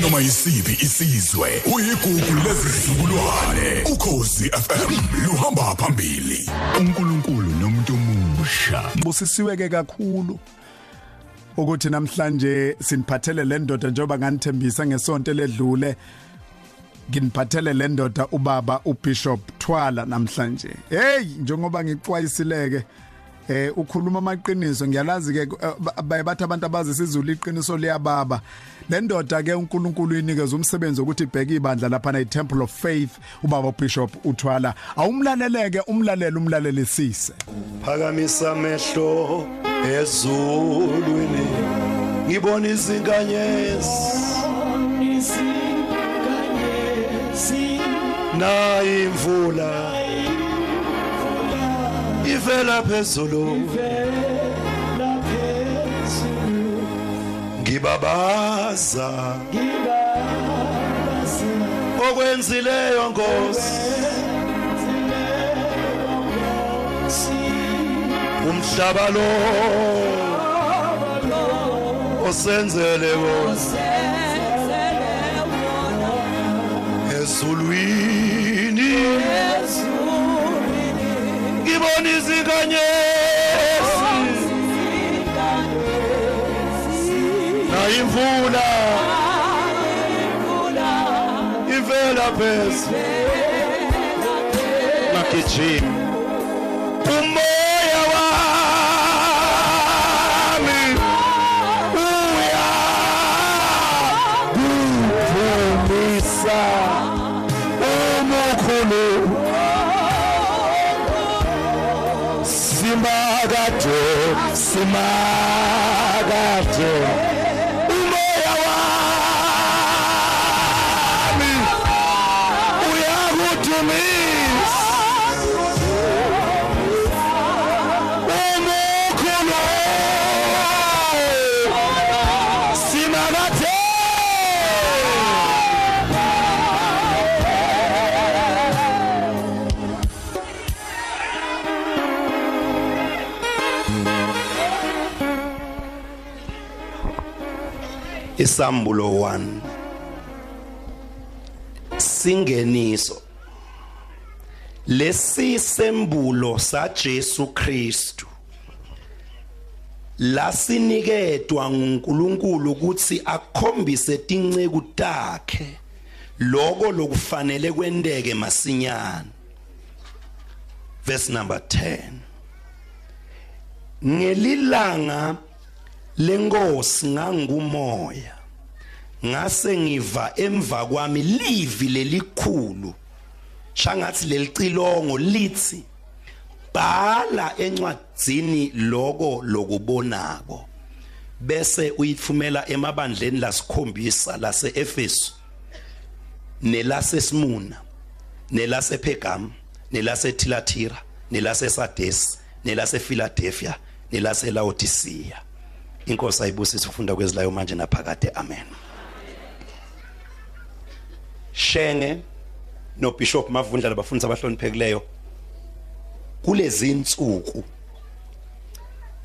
noma yisiphi isizwe uyigugu lezizukulwane. Ukhozi FM luhamba phambili. uNkulunkulu nomuntu omusha. Busisiweke kakhulu ukuthi namhlanje siniphathele le ndoda njengoba nganithembisa ngesonto ledlule. Nginiphathele le ndoda ubaba uBishop Thwala namhlanje. Hey njengoba ngixwayisileke eh ukhuluma amaqiniso. Ngiyalazi ke bayabathi abantu abazi sizulu iqiniso liyababa. Le ndoda ke uNkulunkulu inikeza umsebenzi ukuthi ibheke ibandla lapha na iTemple of Faith ubaba uBishop uthwala. Awumlaleleke umlalelo umlalelisise. Phakamisa amehlo ezulwini ngibona izinkanyezi. Na imvula. Ivela phezulu. Ngibabaza. Okwenzileyo nkosi. Umhlaba lo. Osenzele wona. Ezulwini. Ngibona izinkanyezi nayimvula. Ivela phezulu. Ngagijima simakade isambulo 1 singeniso. Lesisembulo saJesu Kristu. Lasiniketwa nguNkulunkulu ukuthi akhombise tinceku takhe. Lokho lokufanele kwendeke masinyane. Verse number 10 ngelilanga lenkosi ngangumoya. Ngase ngiva emva kwami livi lelikhulu. Shangathi lelicilongo lithi bhala encwadzini lokho lokubonako. Bese uyithumela emabandleni lasikhombisa laseEfesu nelaseSmuna nelasePergam nelaseThyatira nelaseSardes nelasePhiladelphia nelaseLaodicea. Inkosi ayibusise ufunda kwezilayo manje naphakade. Amen. Shenge no bishop mavundla labafundisi abahloniphekileyo kulezi insuku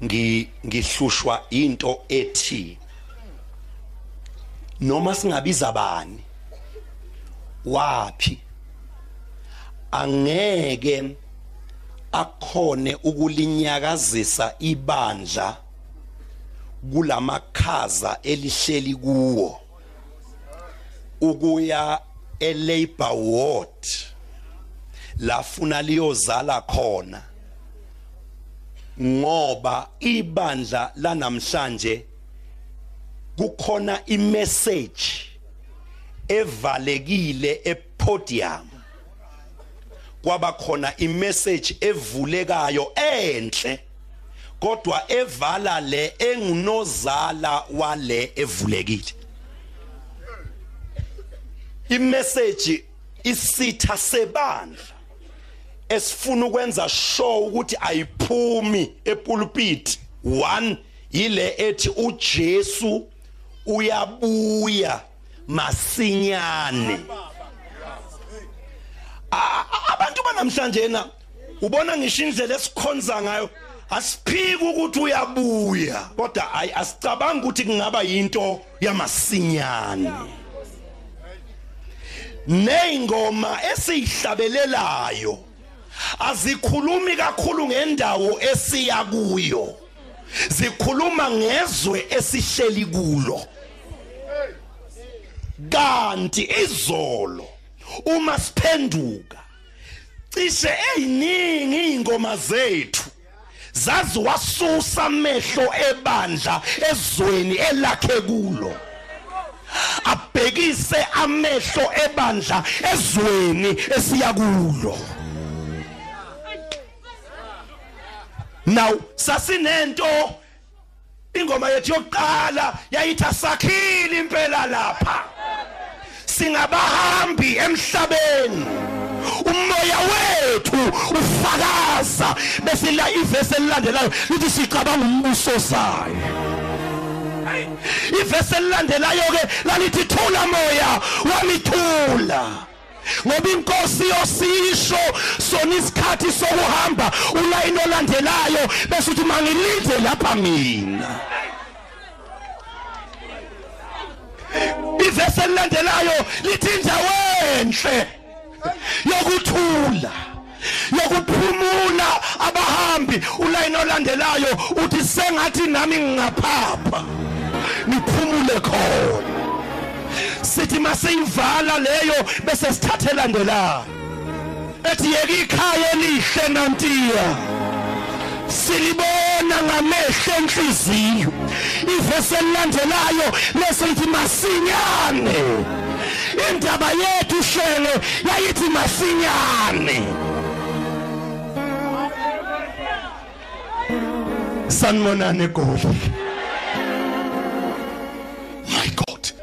ngi ngihlushwa into ethi noma singabiza bani wapi angeke akhone ukulinyakazisa ibandla kulamakhaza elihleli kuwo ukuya eLabor Ward lafuna liyozala khona ngoba ibandla lanamhlanje kukhona imessage evalekile epodium. Kwaba khona imessage evulekayo enhle kodwa evala le engunozala wale evulekile. Imessage isitha sebandla esifuna ukwenza sure ukuthi ayiphumi epulpit. One yile ethi uJesu uyabuya masinyane. Abantu banamhlanje na ubona ngisho indlela esikhonza ngayo? Asiphiki ukuthi uyabuya kodwa ayi asicabanga ukuthi kungaba yinto yamasinyane. Neingoma esihlabelelayo azikhulumi kakhulu ngendawo esiya kuyo zikhuluma ngezwe esihleli kulo. Kanti izolo uma siphenduka cishe eyiningi ingoma zethu zaziwasusa amehlo ebandla ezweni elakhe kulo. Abhekise amehlo ebandla ezweni esiya kulo. Now sasinento ingoma yethu yokuqala yayithi asakhile impela lapha. Singabahambi emhlabeni. Umoya wethu ufakaza bese la ivesi elilandelayo lithi sicabanga umbuso zayo ivesi elilandelayo ke lalithi thula moya wamithula ngoba inkosi yosisho sona isikhathi sokuhamba ulayini olandelayo bese uthi mangilinde lapha mina ivesi elilandelayo lithi indawo enhle yokuthula yokuphumula abahambi ulayini olandelayo uthi sengathi nami ngingaphapha niphumule khona. Sithi maseyivala leyo bese sithathe landelayo ethi yeke ikhaya elihle nantiya. Silibona ngamehlo enhliziyo. Ivesi elilandelayo bese lithi masinyane. Indaba yethu shele yayithi masinyane. Sanmonane goli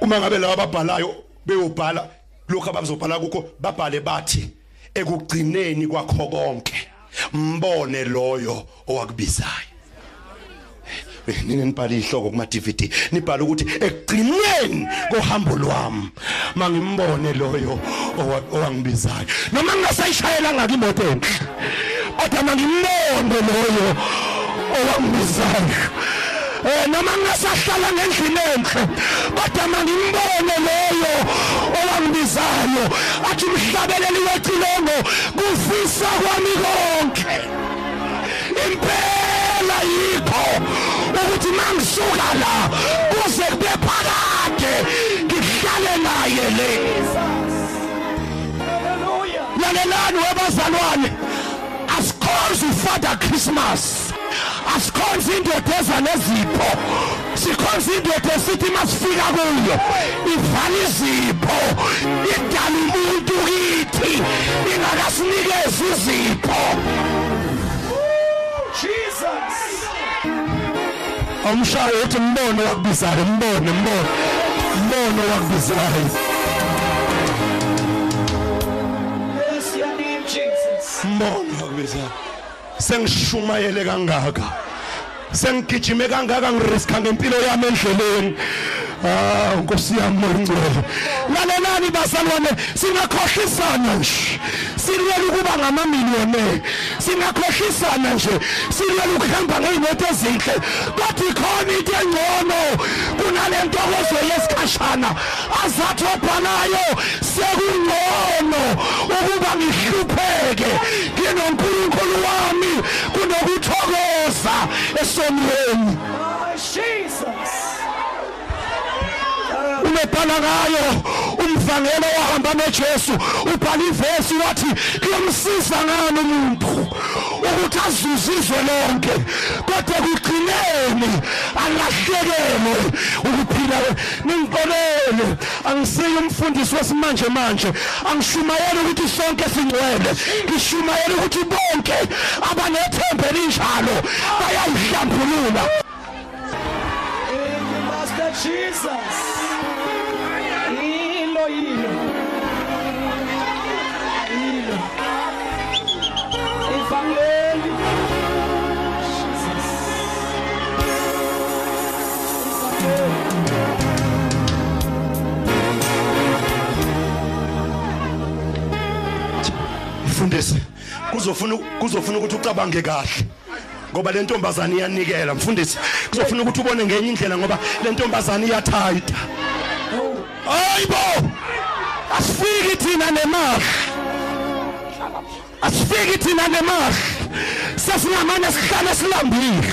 uma ngabe laba ababhalayo beyobhala lokho abazobhala kukho babhale bathi ekugcineni kwakho konke mbone loyo owakubizayo. Nini nibhala ihloko kuma DVD nibhala ukuthi ekugcineni kohambo lwami mangimbone loyo owa- owangibizayo. Noma ngingasayishayela ngaki imoto enhle kodwa mangimbone loyo owangibizayo. Eh noma ngingasahlala ngendlini enhle kodwa mangimbone loyo owangibizayo athi umhlabeleli wecilongo kufisa kwami konke. Impela yikho ukuthi mangisuka la kuze kube phakade ngihlale naye le. Lalelani webazalwane asikhonzi ufather christmas. Asikhonzi indoda eza nezipho sikhonza indoda esithi masifika kuyo ivala izipho idala umuntu kithi ingakasinikezi izipho awumshayo uthi mbono wakubizayo mbone mbone mbono wakubizayo Jesus. mbono wakubizayo sengishumayele kangaka. Sengigijime kangaka ngiriska ngempilo yami endleleni. Ah Nkosi yami ngcwele lalelani bazalwane singakhohlisana nje. Silwela ukuba ngamamiliyone singakhohlisana nje. Silwela ukuhamba ngeyimoto ezinhle. Kodwa ikhona into engcono kunale ntokozo yesikhashana. Azathi obhalayo sekungcono ukuba ngihlupheke. Nginonkulunkulu wami kunokuthokoza esomweni Oh, Jesus. Umebhala ngayo. Umvangelo wahamba noJesu ubhala ivesi wathi kuyomsiza ngani umuntu ukuthi azuze izwe lonke? Kodwa kugcineni alahlekelwe ukuphila ningixolele angisiyo umfundisi wesimanje manje angishumayela ukuthi sonke singcwele ngishumayela ukuthi bonke abanethembe elinjalo bayayihlambulula Thank you, Master Jesus. Mfundisi kuzofuna kuzofuna ukuthi ucabange kahle ngoba le ntombazane iyanikela mfundisi. Kuzofuna ukuthi ubone ngenye indlela ngoba le ntombazane iyathayita hayibo asifiki thina nemahla asifiki thina nemahla sesingamane sihlale silambile.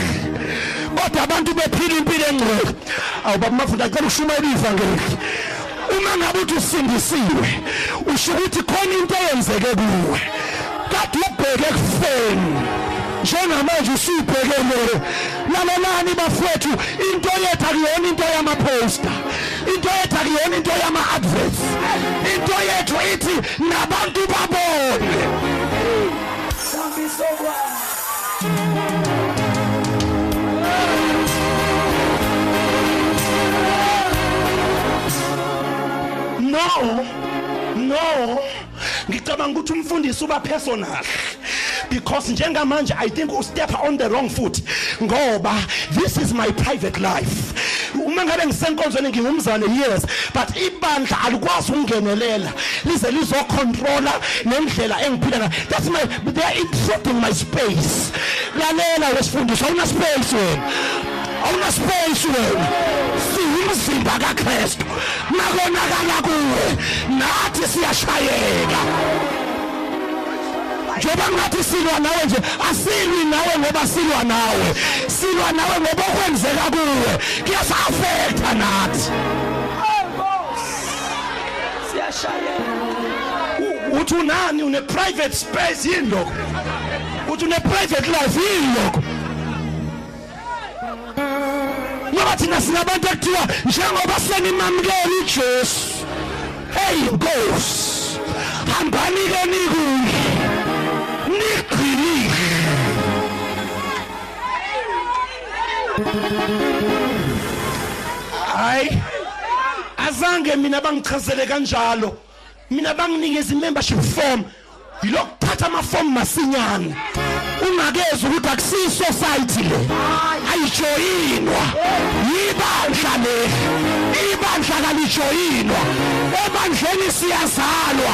Kodwa abantu bephila impilo engcwele awubaba mafunda acela ushumayela ivangeli uma ngabe uthi usindisiwe usho ukuthi khona into eyenzeke kuwe kade ubheke ekufeni njengamanje usuyibhekele lalelani bafowethu into yethu akuyona into yamaposta into yethu akuyona into yama-adverts into yethu ithi nabantu babone Sambiso kwa. No. No. Ngicabanga ukuthi umfundisi uba personal. Because njengamanje i think u step on the wrong foot. Ngoba this is my private life. Uma ngabe ngisenkonzweni ngingumzane yes. But ibandla alikwazi ukungenelela. Lize lizocontrola nendlela engiphila ngayo. That's my they are intruding my space. Lalela wesifundisi awuna space wena. Awuna space wena. Siyumzimba kaKristu. Makonakala kuwe nathi siyashayeka. Njengoba ngathi silwa nawe nje asilwi nawe ngoba silwa nawe. Silwa nawe ngoba okwenzeka kuwe. Kuyasa-affecta nathi. Oh, boss. Siyashayela. U- uthi unani une-private space yini lokho? Uthi une-private life yini lokho ngoba thina sinabantu ekuthiwa njengoba senimamukela ujesu heyi nkosi hambani-ke nikuye nigqilile hayi azange mina bangichazele kanjalo. Mina banginikeza i-membership form yilokuthatha amafomu masinyane. Ungakezwa ukuthi akusiyi society le. Ayijoyinwa yibandla le ibandla kalijoyinwa. Ebandleni siyazalwa.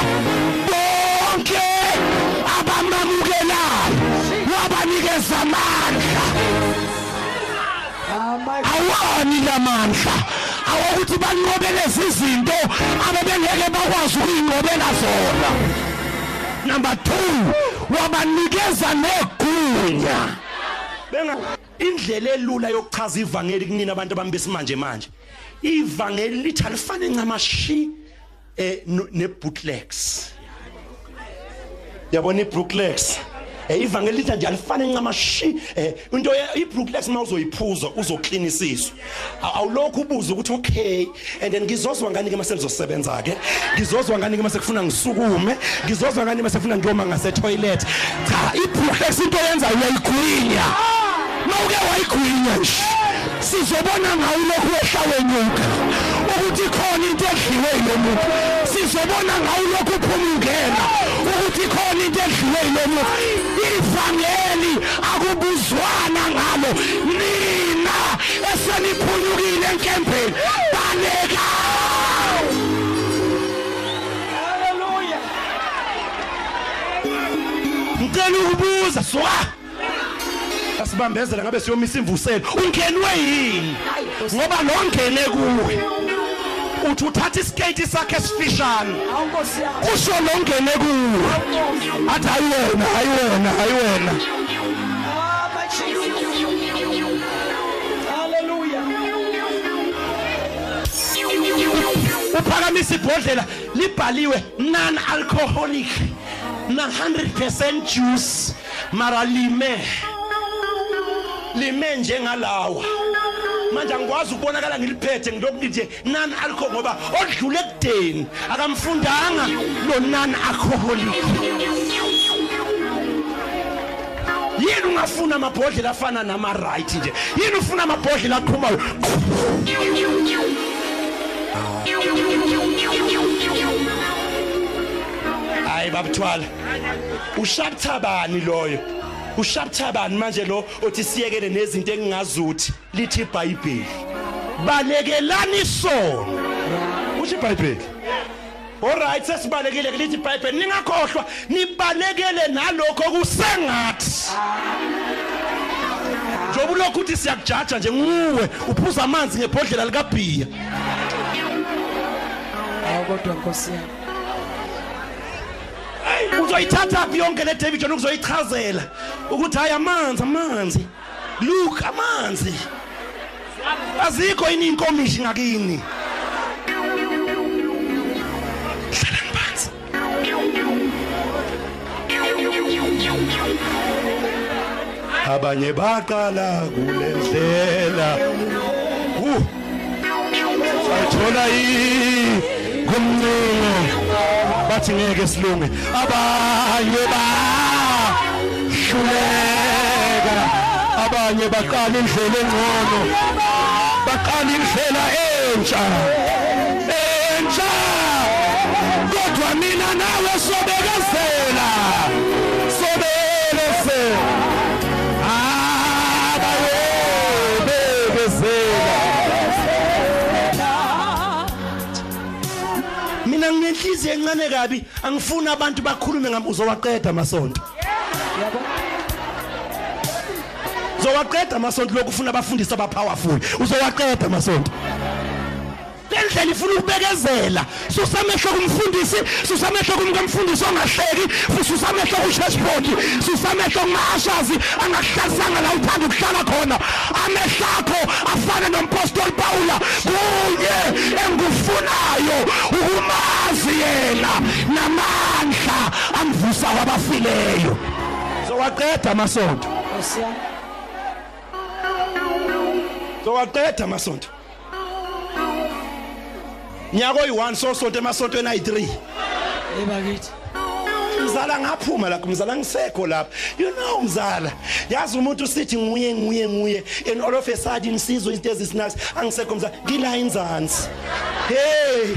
Bonke abamamukelayo wabanikeza amandla. Ah, my awani lamandla awokuthi banqobele izinto abebengeke bakwazi ukuyinqobela zona. Number 2 wabanikeza negunya. benga indlela elula yokuchaza ivangeli kunina abantu abami besimanje manje. Ivangeli lithi alifane ncamashi eh no- ne-bootlegs yabona i-brooklex eh ivangeli lithi nje alifane ncamashi eh into ye- i-brooklex uma uzoyiphuza uzoklinisiswa. Aw- awulokhu ubuza ukuthi okay and then ngizozwa ngani ke mase ngizosebenza ke? Ngizozwa ngani ke mase kufuna ngisukume? Ngizozwa ngani mase kufuna ngiyoma ngase toilet cha i-brooklex into yenza uyayigwinya mawuke wayigwinya nje. Sizobona ngawo lokhu wehla wenyuka ukuthi khona into edliwe yilo muntu sizobona ngawo lokhu uphuma ungena. Ukuthi khona into edliwe yilo muntu ivangeli akubuzwana ngalo. Nina eseniphunyukile enkembeni baleka! Hallelujah. ngicela ukubuza soka asibambezela ngabe siyomisa imvuselo ungenwe yini ngoba lo ngene kuwe uthi uthatha isiketi sakhe esifishane Awunkosi yami. usho lo ngene kuwe athi hayi wena hayi wena hayi wena my Jesus. Hallelujah. uphakamisa ibhodlela libhaliwe non alcoholic na 100% juice mara lime lime njengalawa. Manje angikwazi ukubonakala ngiliphethe ngilokhu nje non alcohol ngoba odlule ekudeni akamfundanga lo non alcoholic yini ungafuna amabhodlela afana nama right nje? Yini ufuna amabhodlela aqhumayo? Hayi babuthwala ushapthabani loyo? Ushapthabani manje lo othi siyekele nezinto engingazuthi lithi iBhayibheli. Balekelani isono. Uthi iBhayibheli? Alright sesibalekile lithi iBhayibheli. Ningakhohlwa nibalekele nalokho kusengathi. Njoba ulokhu uthi siyakujaja nje nguwe uphuza amanzi ngebhodlela likabhiya. Hawu kodwa Nkosi yami. Uzoyithatha phi yonke le David John ukuzoyichazela? Ukuthi hayi amanzi amanzi. Look amanzi. Azikho yini inkomishi ngakini? Hlalani phansi abanye baqala kule ndlela. Uh ayithola yi kumncingo bathi ngeke silunge. Abanye ba hluleka abanye baqala indlela engcono. Baqala indlela entsha. Entsha! Kodwa mina nawe sobekezela sobekezela nginenhliziyo encane kabi angifuni abantu bakhulume ngambuzo waqeda amasonto. Uzowaqeda amasonto lokhu ufuna abafundisi abapowerful. Uzowaqeda amasonto. Lendlela ifuna ukubekezela. Susamehlo kumfundisi susamehlo kumkamfundisi ongahleki susamehlo kuchurchboard susamehlo kumashazi angakuhlalisanga la uthanda ukuhlala khona. Amehlo akho afana nompostoli Paula. Kunye engikufunayo ukumazi yena namandla amvusa kwabafileyo. Zowaqeda amasonto Nkosi yami. zowaqeda amasonto nyaka oyi-1 sosonto emasontweni ayi-3 Ebakithi. mzala ngaphuma lapho mzala ngisekho lapha you know mzala yazi umuntu usithi nguye nguye nguye and all of a sudden sizwe izinto ezisinaks angisekho mzala ngila inzansi. Hey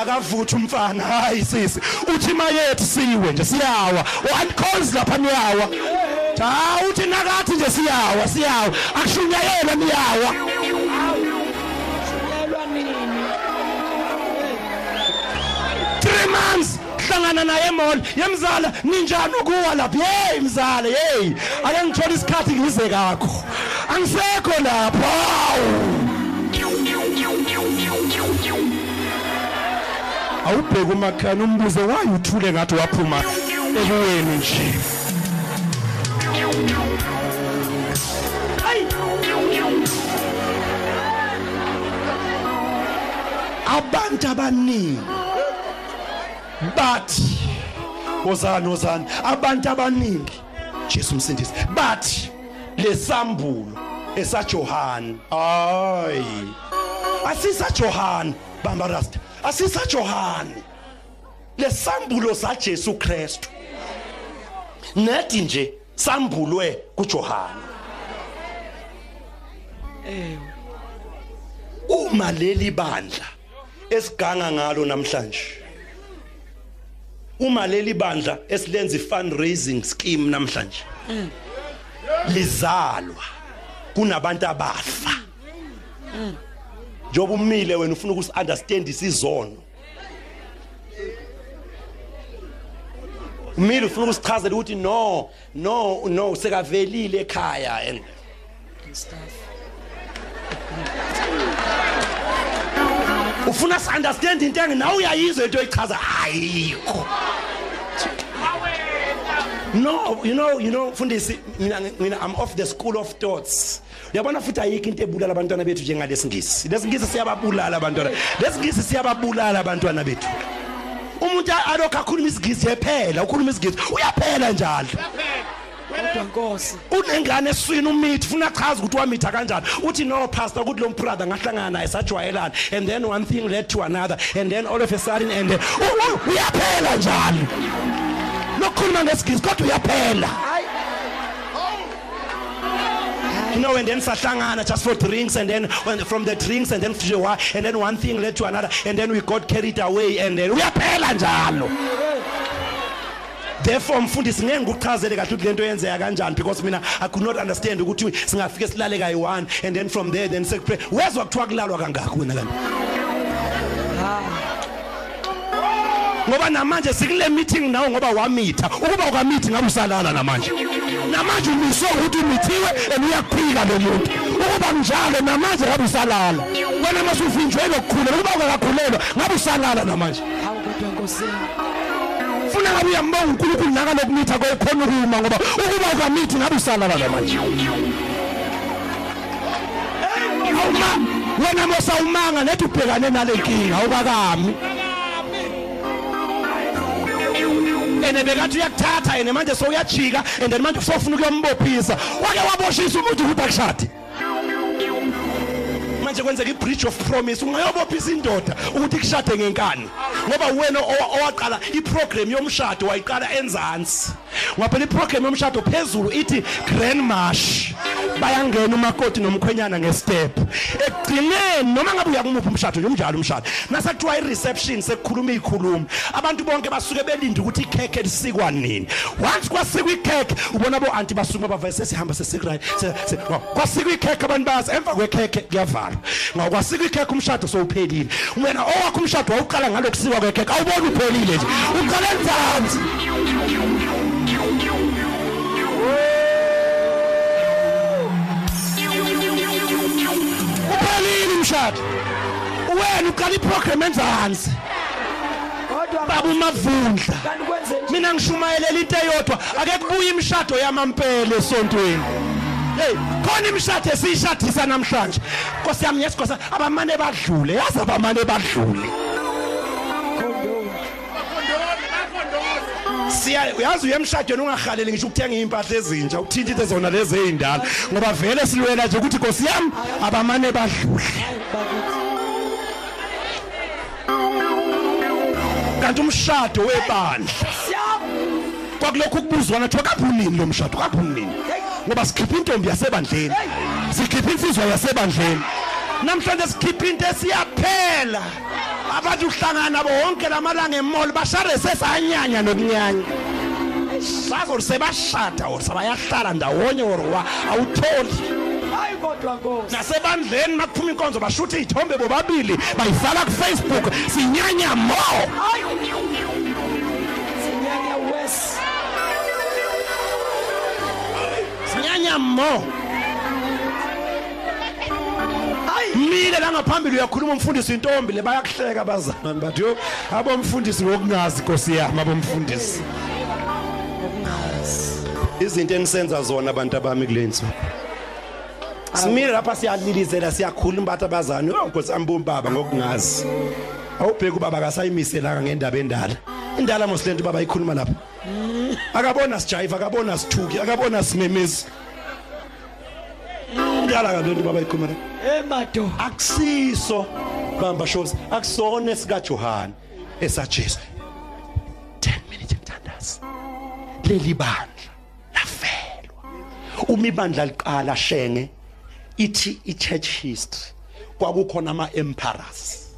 akavuthi umfana. Hayi sisi uthi mayethi siwe nje siyawa. One calls lapha niyawa. Cha uthi nakathi nje siyawa siyawa. Akushunyayela niyawa. Months hlangana naye emall yemzala ninjani ukuwa lapha? Hey mzala hey. Ake ngithola isikhathi ngize kakho. Angisekho lapha. Hawu awubheke umakhaya umbuze waye uthule ngathi waphuma ekuweni nje. Hayi. abantu abaningi bathi wozana wozana abantu abaningi Jesu umsindisi bathi lesambulo esaJohana hayi asisa Johana bamba rasta asisa Johana lesambulo saJesu Kristu nethi nje sambulwe kuJohana Ewe. uma leli bandla esiganga ngalo namhlanje uma leli bandla esilenza i-fundraising scheme namhlanje. Lizalwa kunabantu abafa. Njoba umile wena ufuna ukusi-understand isizono. Umile ufuna ukusichazela ukuthi no no no sekavelile ekhaya And stuff. Ufuna si understand into enginawe uyayizwa into oyichaza. Ayikho. No you know you know mfundisi mina mina i'm off the school of thoughts. Uyabona futhi ayikho into ebulala abantwana bethu njengalesingisi lesingisi siyababulala abantwana. Lesingisi siyababulala abantwana bethu. Umuntu alokho akhuluma isigisi ephela ukhuluma isigisi uyaphela njalo. Kodwa Nkosi. unengane eswini umithi funa achaze ukuthi wamitha kanjani. Uthi no pastor ukuthi lo brother ngahlangana naye sajwayelana. And then one thing led to another. And then all of a sudden and uyaphela njalo nokukhuluma ngesigisi kodwa uyaphela. You know, and then sahlangana just for drinks, and then when, from the drinks, and then and then one thing led to another, and then we got carried away, and then uyaphela njalo. Therefore mfundisi ngeke ngikuchazele kahle ukuthi lento yenzeka kanjani because mina i could not understand ukuthi singafike silale kayi-one and then from there then sekuphe. Wezwa kuthiwa kulalwa kangaki wena kanti ngoba namanje sikule meeting nawe ngoba wamitha. Ukuba ukamithi ngabe usalala namanje. Namanje umiswe ukuthi umithiwe and uyakuphika lo muntu. Ukuba njalo namanje ngabe usalala. Wena masuvinjwe lokukhulelwa ukuba ungakakhulelwa ngabe usalala namanje. Hawu kodwa Nkosi yami. ufuna ngabe uyambonga uNkulunkulu nakalokumitha kwakhona ukuma ngoba ukuba ukamithi ngabe usala la manje. Awuma wena mosa umanga nethi ubhekane nale nkinga awukakami ene bekathi uyakuthatha ene manje sowuyajika and then manje usofuna ukuyombophisa wake waboshisa umuntu ukuthi akushadi manje kwenzeka i-bridge of promise ungayobophisa indoda ukuthi kushade ngenkani. Ngoba wena owa- owaqala iprogram yomshado wayiqala enzansi. Ngaphela iprogram yomshado phezulu ithi grand marsh. Bayangena umakoti nomkhwenyana ngestep. Ekugcineni noma ngabe uyakumuphi umshado nje umnjalo umshado. Nasakuthiwa i-reception sekukhuluma iy'khuluma abantu bonke basuke belinde ukuthi ikhekhe lisikwa nini. Once kwasikwa ikhekhe ubona bo-anti basuke bavale sesihamba sesikrayi kwasikwa ikhekhe abantu bayazi emva kwekhekhe kuyavalwa. Ngaw kwasikwa ikhekhe umshado sowuphelile. Wena owakho umshado wawuqala ngalokusikwa kwekhekhe awuboni uphelile nje. Uqale enzansi uphelile umshado. Wena uqala iprogram enzansi kodwa baba umavundla. kanti kwenze nje mina ngishumayelela into eyodwa. Ake kubuye imishado yamampela esontweni. Hey khona imishado esiyishadisa namhlanje. Nkosi yami yesikhosa abamane badlule yazi abamane badlule. Siya uyazi uyemshadweni ungahaleli ngisho ukuthenga impahla ezintsha ukuthinta into zona lezi ezindala ngoba vele silwela nje ukuthi Nkosi yami abamane badlule. Kanti umshado webandla kwakulokhu kubuzwana kuthiwa kabunini lo mshado kabunini. Ngoba sikhipha intombi yasebandleni. Sikhipha insizwa yasebandleni. Namhlanje sikhipha into esiyaphela. Abantu uhlangana nabo wonke lamalanga emall bashare sesanyanya nokunyanya. Sazo sebashada or sabayahlala ndawonye or wa awutholi. Hayi kodwa nkosi. Nasebandleni makuphuma inkonzo bashutha izithombe bobabili bayifaka kufacebook sinyanya mo. Hayi. Sinyanya mo hayi. Mile la ngaphambili uyakhuluma umfundisi intombi le bayakuhleka abazalwane bathi yo abomfundisi ngokungazi Nkosi yami abomfundisi izinto enisenza zona abantu abami kulenzi simile lapha siyalilizela siyakhuluma bathi abazane oh Nkosi ambombi baba ngokungazi. Awubheka ubaba akasayimiselanga ngendaba endala. Indala mosilento baba ikhuluma lapha. Akabona sijayiva akabona sithuki akabona simemezi. Indala kalento baba ikhuluma lapha emado akusiso bamba shows akusona sika John esajesu 10 minutes emthandazo leli bandla lafelwa. Uma ibandla liqala shenge ithi i-church history kwakukhona ama-emperors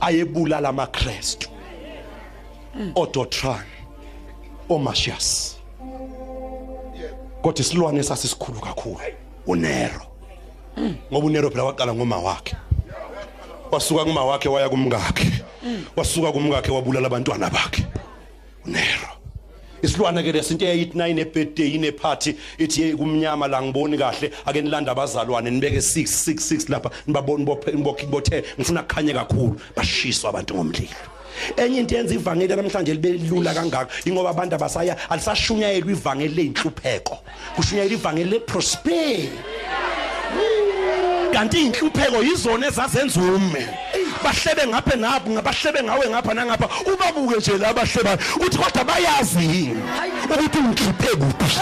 ayebulala amaKristu oDotran oMartius kodwa isilwane sasisikhulu kakhulu. uNero. Ngoba uNero phela waqala ngoma wakhe wasuka kuma wakhe waya kumngakhe. Wasuka kumngakhe wabulala abantwana bakhe. uNero. Isilwane ke lesinto eyayithi nayi ne birthday ine party ithi kumnyama la ngiboni kahle ake nilanda abazalwane nibeke 666 lapha nibabone bophe bothe ngifuna kukhanye kakhulu. Bashiswa abantu ngomlilo. Enye into yenza ivangeli namhlanje libe lula kangaka ingoba abantu abasaya alisashunyayelwa ivangeli leinhlupheko kushunyayelwa ivangeli leprosper kanti inhlupheko yizona ezazenza ume. Bahlebe ngapha ngapha ngabahlebe ngawe ngapha nangapha. Ubabuke nje labahleba uthi kodwa bayazi yini ukuthi ungikhiphe kuphi?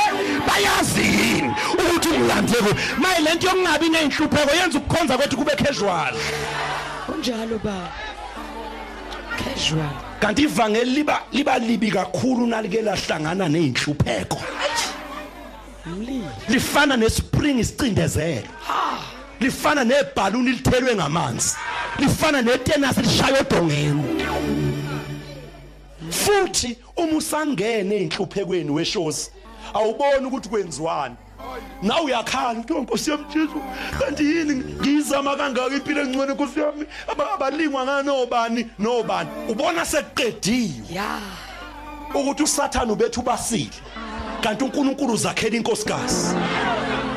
Bayazi yini ukuthi ungilande kuphi? Maye lento yokungabi nenhlupheko yenza ukukhonza kwethu kube casual. Kunjalo baba. Casual kanti ivangeli liba liba libi kakhulu nalike lahlangana nezinhlupheko lifana nespring isicindezelo. Lifana nebhaluni lithelwe ngamanzi. Lifana netenasi lishaya odongeni. Futhi uma usangene einhluphekweni weshosi awuboni ukuthi kwenziwani. Nawe uyakhala uthi nkosi yami Jesu kanti yini? Ngizama kangaka impilo engcwele nkosi yami? Aba- abalingwa nganobani nobani? Ubona sekuqediwe ya. Ukuthi usathane ubethu basile kanti uNkulunkulu uzakhela inkosikazi.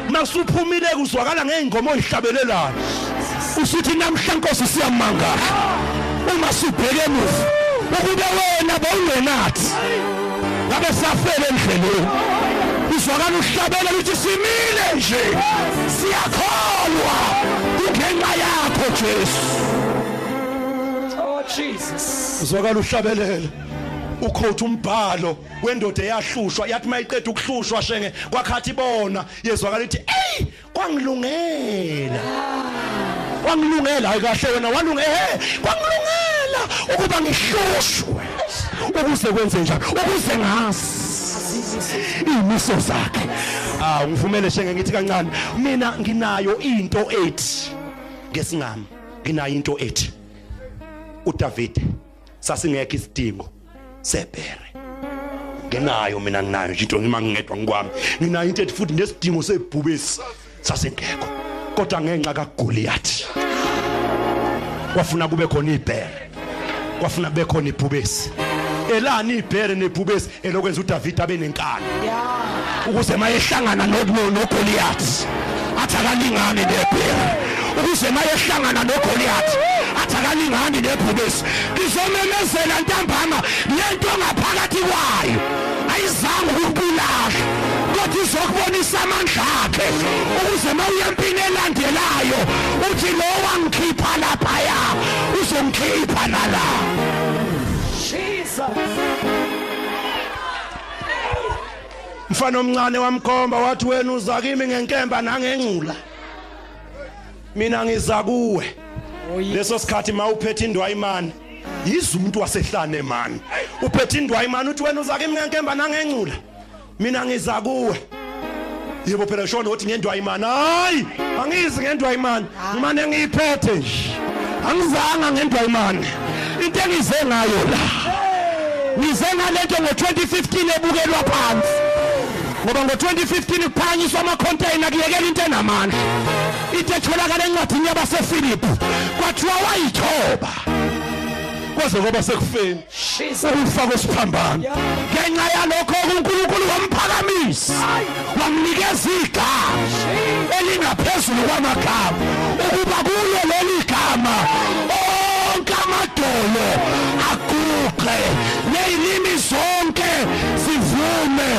Masuphumile kuzwakala ngeingoma oyihlabelelayo usithi namhla inkosi siyamangala uma sibheke emuva ukube wena bowungenathi ngabe safele endleleni? Uzwakala uhlabela ukuthi simile nje siyakholwa kungenxa yakho Jesu. Oh Jesus. uzwakala uhlabelela ukhotha umbhalo wendoda eyahlushwa yathi mayiqeda ukuhlushwa shenge kwakhathi ibona yezwakala ithi ey kwangilungela. Kwangilungela hayi kahle wena walunge eh kwangilungela ukuba ngihlushwe ukuze kwenze njalo ukuze ngasi imiso zakhe. Ah ngivumele shenge ngithi kancane. Mina nginayo into ethi ngesingami nginayo into ethi uDavid sasingekho isidingo sebhere. Ngenayo mina nginayo nje into ngima ngingedwa ngikwami nginayo into ethi futhi nesidingo sebhubesi sasengekho. Kodwa ngenxa kaGoliath kwafuna kube khona ibhere kwafuna kube khona ibhubesi. Elani ibhere nebhubesi elokwenza uDavid abe nenkani. Ukuze mayehlangana noGoliath athi akalingani nebhere ukuze mayehlangana noGoliath athi akalingani nebhubesi ngizomemezela ntambama lento ngaphakathi kwayo. Ayizange ukubulala kodwa izokubonisa amandla akhe. Ukuze mawuye empini elandelayo uthi lo wangikhipha laphaya uzongikhipha nala. Jesus. mfana omncane wamkhomba wathi wena uza kimi ngenkemba nangencula mina ngiza kuwe. Leso sikhathi mawuphethe indwayimani yiza umuntu wasehlane man uphethe indwayimani uthi wena uza kimi ngenkemba nangencula mina ngiza kuwe. Yebo phela shona uthi ngendwayimani hayi angizi ngendwayimani ngimane ngiyiphethe nje. Angizanga ngendwayimani into engize ngayo la. Ngize ngalento ngo2015 ebukelwa phansi. Ngoba ngo2015 kuphanyiswa ama container kuyekela into enamandla. Into etholakala encwadini yabaseFilipi kwathiwa wayithoba. Kwaze kwaba sekufeni. Ukufa kwesiphambano. Ngenxa yalokho uNkulunkulu wamphakamisa. Wamnikeza igama elingaphezulu kwamagama. Ukuba kulo leli gama onke amadolo aguqe nezilimi zonke zivume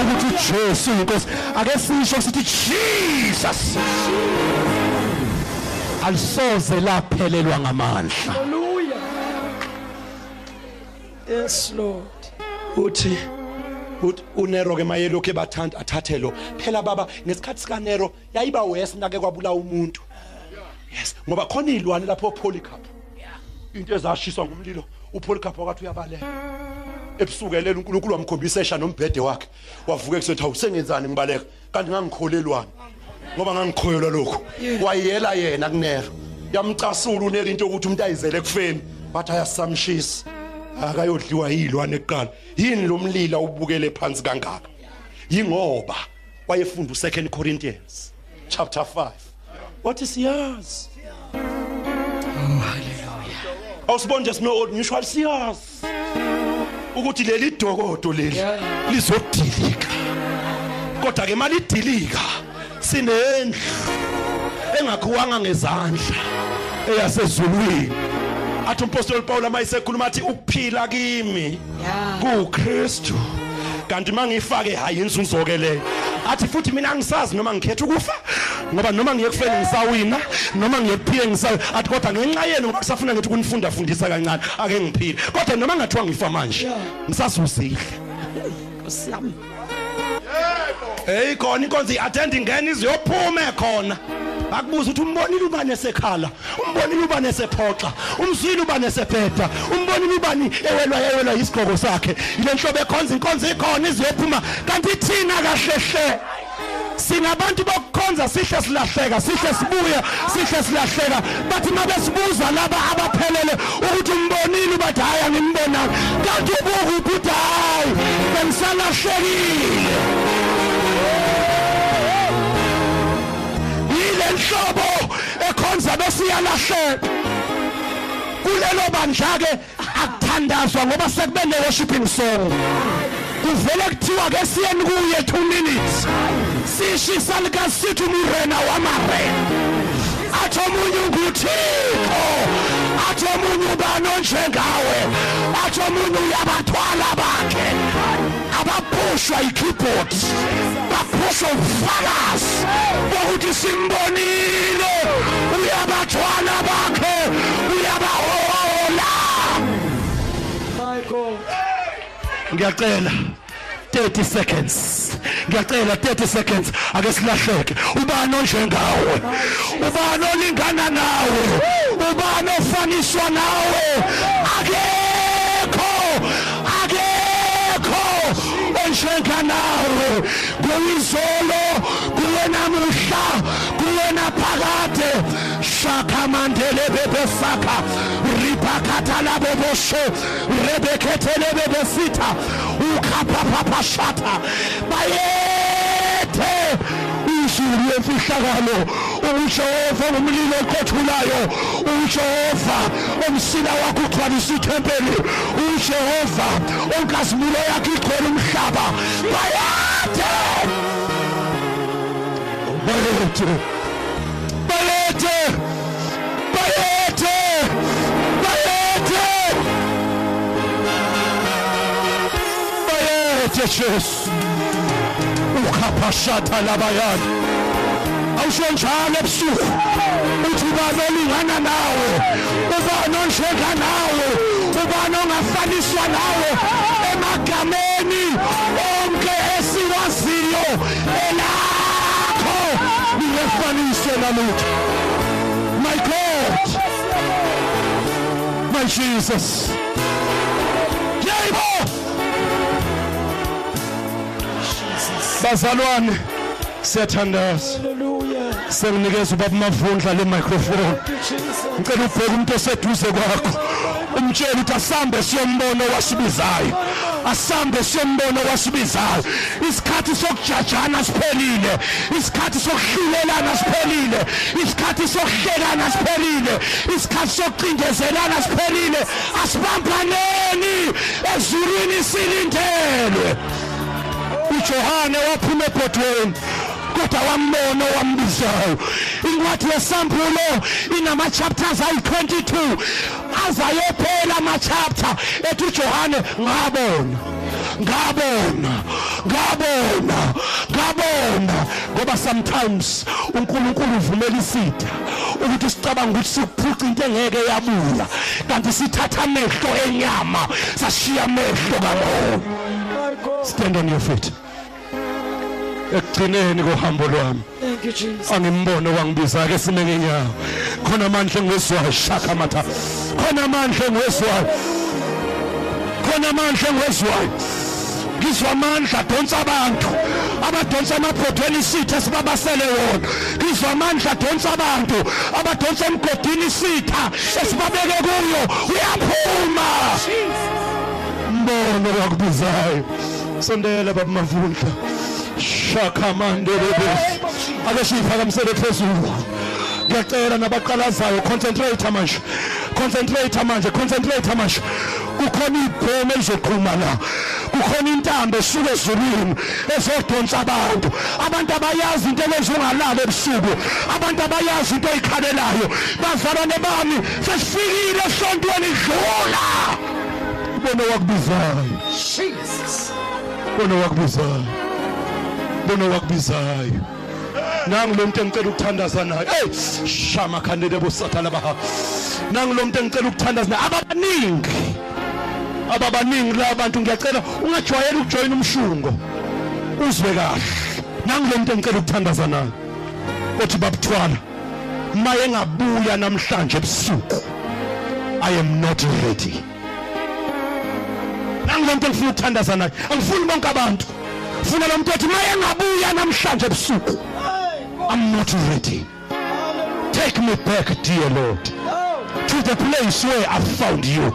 ukuthi uJesu inkosi ake sisho sithi Jesus alisoze laphelelwa ngamandla. Yes, Lord. uthi uNero ke maye lokho ebathanda athathe lo. Phela baba ngesikhathi sika Nero yayiba west nake kwabula umuntu. Yes ngoba khona izilwane lapho Polycarp. Into ezashiswa ngumlilo uPolycarp wakathi uyabaleka ebusukelela uNkulunkulu wamkhombisa esha nombhede wakhe. Wavuka kusethi awusengenzani ngibaleka kanti ngangikholelwani ngoba ngangikhoyelwa lokho wayela yena kunero. Yamcasula unero into yokuthi umuntu ayizele kufeni bathi ayasamshisa. Akayodliwa yilwane kuqala. Yini lo mlila ubukele phansi kangaka? Yingoba wayefunda u2 Corinthians chapter 5 what is yours awusibone nje sino old mutual siyazi ukuthi leli dokodo leli lizodilika. Kodwa ke malidilika sinendlu engakhuwanga ngezandla eyasezulwini. Athi umpostoli Paul mayisekhuluma athi ukuphila kimi kuKristu. Kanti mangifake hayi inzuzo ke leyo athi futhi mina ngisazi noma ngikhetha ukufa ngoba noma ngiye kufeni ngisawina noma ngiyephile ngisawi athi kodwa ngenxa yenu ngoba kusafuna ngithi kunifunda fundisa kancane ake ngiphile. Kodwa noma ngathiwa ngifa manje ngisazuzile. Kusiyami. hey khona inkonzo iattend ingena iziyophume khona. Akubuza ukuthi umbonile ubani esekhala umbonile ubani esephoxa umzwile ubani esebheda umbonile ubani ewelwa ewelwa isigqoko sakhe. Ile nhlobo ekhonza inkonzo ikhona iziyophuma kanti thina kahlehle singabantu bokukhonza sihle silahleka sihle sibuya sihle silahleka. Bathi mabesibuza laba abaphelele ukuthi umbonile bathi hayi angimbonanga kanti ubuka ukuthi hayi bengisalahlekile. Yile nhlobo ekhonza besiyalahleka. Kulelo bandla ke akuthandazwa ngoba sekube ne worshiping song. Kuvele kuthiwa ke siyeni kuye 2 minutes. Sishisa lika sithi umurena wamarena. Athi omunye nguthixo athi omunye ubani onjengawe athi omunye uyabathwala bakhe. Abaphushwa ikeyboard baphushwa ubufakazi bokuthi simbonile uyabathwala bakhe uyabahola My God. ngiyacela 30 seconds. Ngiyacela 30 seconds. Ake silahleke. Ubani onjengawe? Ubani olingana nawe? Ubani ofaniswa nawe? Akekho onjenga nawe kuyizolo kuwe namuhla kuwe naphakade shaka mandele bebesaka ripakata labobosho rebeketele bebesita ukhaphaphaphashata bayethe izulu yemfihlakalo ujehova ngumlilo oqothulayo ujehova omsila wakho ugcwalisa ithempeli ujehova onkazimulo yakho igcwele umhlaba. Bayethe bayethe bayethe bayethe bayethe bayethe jesu! Ukhaphashata labayana awusho njalo ebusuku. Uthi ubani olingana nawe ubani onjenga nawe ubani ongafaniswa nawe emagameni onke esiwaziyo elakho liyefaniswe namuhla. My god. My jesus. Yebo. Bazalwane siyathandaza. Senginikeza ubaba mavundla le microphone. Jesus. ngicela ubheke umuntu oseduze kwakho. Umtshele ukuthi asambe siyombona owasibizayo. Asambe siyombona owasibizayo. Isikhathi sokujajana siphelile. Isikhathi sokuhlulelana siphelile. Isikhathi sokuhlekana siphelile. Isikhathi sokucindezelana siphelile. Asibambaneni. Ezulwini silindelwe. uJohane waphuma ebhodweni. Kodwa wambona owambizayo incwadi yesambulo inama chapters ayi22 azayophela ama chapter ethi uJohane ngabona ngabona ngabona ngabona. Ngoba sometimes uNkulunkulu uvumela isitha ukuthi sicabanga ukuthi sikuphuca into engeke yabula. Kanti sithatha amehlo enyama sashiya amehlo kamoya My God. stand on your feet. Ekugcineni kohambo lwami. Thank you, Jesus. angimbono wangibiza ke sime ngenyawo khona amandla engiwezwayo shaka matha. Khona amandla engiwezwayo khona amandla engiwezwayo ngizwa amandla adonsa abantu. Abadonsa amabhodweni isitha esibabasele wona. Ngizwa amandla adonsa abantu. Abadonsa emgodini isitha esibabeke kuyo. Uyaphuma. Mbono wakubizayo sondela baba mavundla shakamandelebesi ake siyiphakamisele phezulu. Ngiyacela nabaqalazayo concentrate manje concentrate manje concentrate manje kukhona ibhomu elizoqhuma la. Kukhona intambo esuka ezulwini ezodonsa abantu. Abantu abayazi into elenza ungalali ebusuku. Abantu abayazi into oyikhalelayo bazalwane bami sesifikile esontweni dlula! Ubone wakubizayo Jesus. bona wakubizayo bona wakubizayo nangu lo muntu engicela ukuthandaza naye. Hey shama khandele bosathala baha. Nangu lo muntu engicela ukuthandaza naye. Ababaningi. Ababaningi la bantu ngiyacela ungajwayeli ukujoyina umshungo. Uzwe kahle. Nangu lo muntu engicela ukuthandaza naye. Othi babuthwala maye ngabuya namhlanje ebusuku. I am not ready. Nangimuntu engifuna ukuthandaza naye. Angifuni bonke abantu. Funa lo muntu othi maye ngabuya namhlanje ebusuku. I'm not ready. Take me back dear lord. To the place where i found you.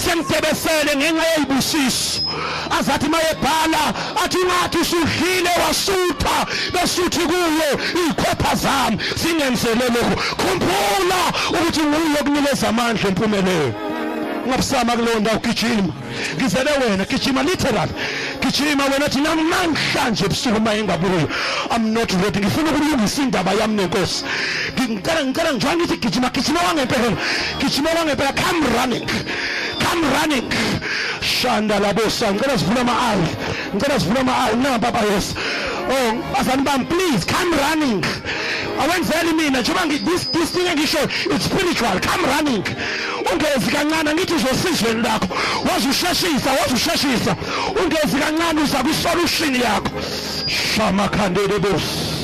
Sengidebesele ngenxa yeyibusiso azathi mayebhala athi ungathi usudlile wasutha besuthi kuwe iyikhopha zami zingenzele lokhu khumbula ukuthi nguye okunikeza amandla empumelelo. Ungabusama kuleyo ndawo gijima ngizele wena gijima literally. Gijima wena thi namhlanje ebusuku uma engabuyo i'm not ready. Ngifuna ukulungisa indaba yami nenkosi ngicela ngicela njengoba ngithi gijima gijima wangempela. Gijima wangempela. Come running. Come running. Shanda labosa ngicela sivule ama-ayi ngicela sivule ama-ayi na baba yes. Oh bazali bami please come running. Awenzeli mina njengoba ngi- this this thing engisho it's spiritual. Come running. Ungezi kancane ngithi uzosizweni lakho. Wazi usheshisa wazi usheshisa ungezi kancane uza kwi-solution yakho. Shamakhandele bosi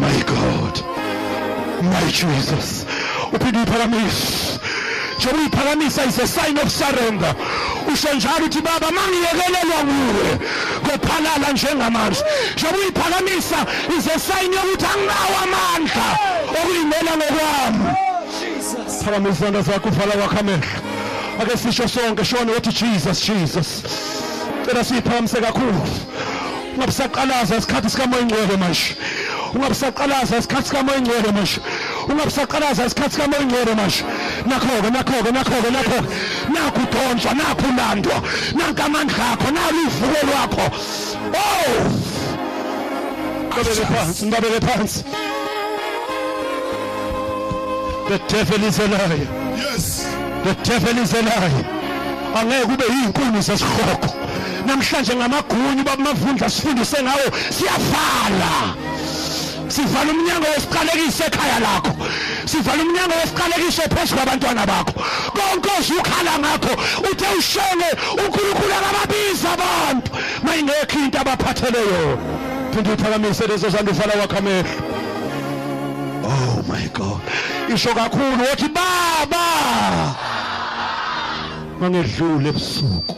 my god. My jesus. Uphinde uyiphakamisa njengoba uyiphakamisa is a sign of surrender. Usho njalo uthi baba mangiyekelelwa nguwe kophalala njengamanzi njengoba uyiphakamisa is a sign yokuthi anginawo amandla okuyimela ngokwami. Jesus. phakamisa izandla zakho uvala kwakho amehlo. Ake sisho sonke shone uthi jesus jesus. Cela siyiphakamise kakhulu. Ungabusaqalaza isikhathi sikamoya ingcwele manje. Ungabusaqalaza isikhathi sikamoya ingcwele manje. Ungabusaqalaza isikhathi ingcwele manje nakho-ke nakho-ke nakho-ke nakho-ke nakho udonjwa nakho ulandwa nanka amandla akho nalo uvuko lwakho oh! Phansi ngibabeke phansi the devil is a liar Yes. the devil is a liar angeke kube yinkuni zesihloko namhlanje ngamagunyu babamavundla sifundise ngawo siyavala sivala umnyango wesiqalekiso ekhaya lakho. Sivala umnyango wesiqalekiso phezu kwabantwana bakho. Konke ozukhala ngakho uthe ushenge unkulunkulu akababiza abantu. Mayingekho into abaphathele yona. Phinde uyiphakamise lezo zandla uvala wakho amehlo oh my god. Isho kakhulu wathi baba mangedlule ebusuku.